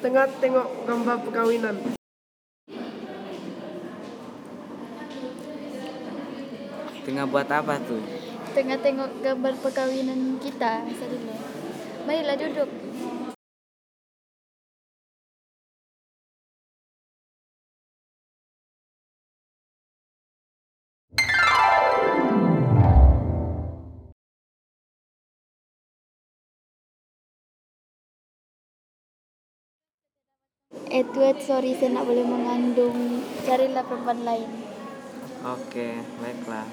Tengah tengok gambar perkawinan. Tengah buat apa tuh? Tengah tengok gambar perkawinan kita masa dulu. Marilah duduk. Edward, sorry saya nak boleh mengandung. Carilah perempuan lain. Oke, baiklah.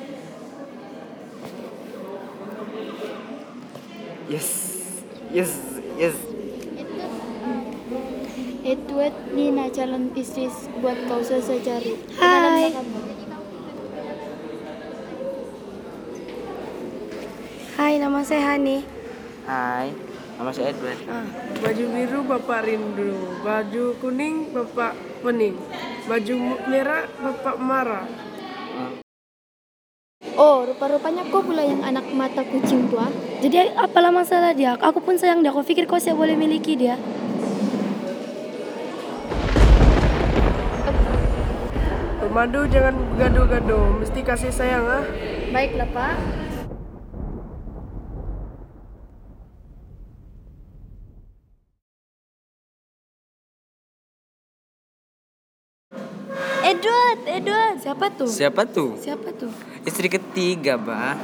Yes, yes, yes. Edward, Nina calon istri buat kau selesai cari. Hai. Hai, nama saya Hani. Hai, nama saya Edward. Ah, baju biru Bapak rindu, baju kuning Bapak pening, baju merah Bapak marah. Oh, rupa-rupanya kau pula yang anak mata kucing tua. Jadi apalah masalah dia? Aku pun sayang dia. Aku pikir kau siap boleh miliki dia. Pemadu jangan gaduh-gaduh, mesti kasih sayang ah. Baiklah, Pak. Edward, Edward. Siapa tuh? Siapa tuh? Siapa tuh? Istri ketiga, Bah.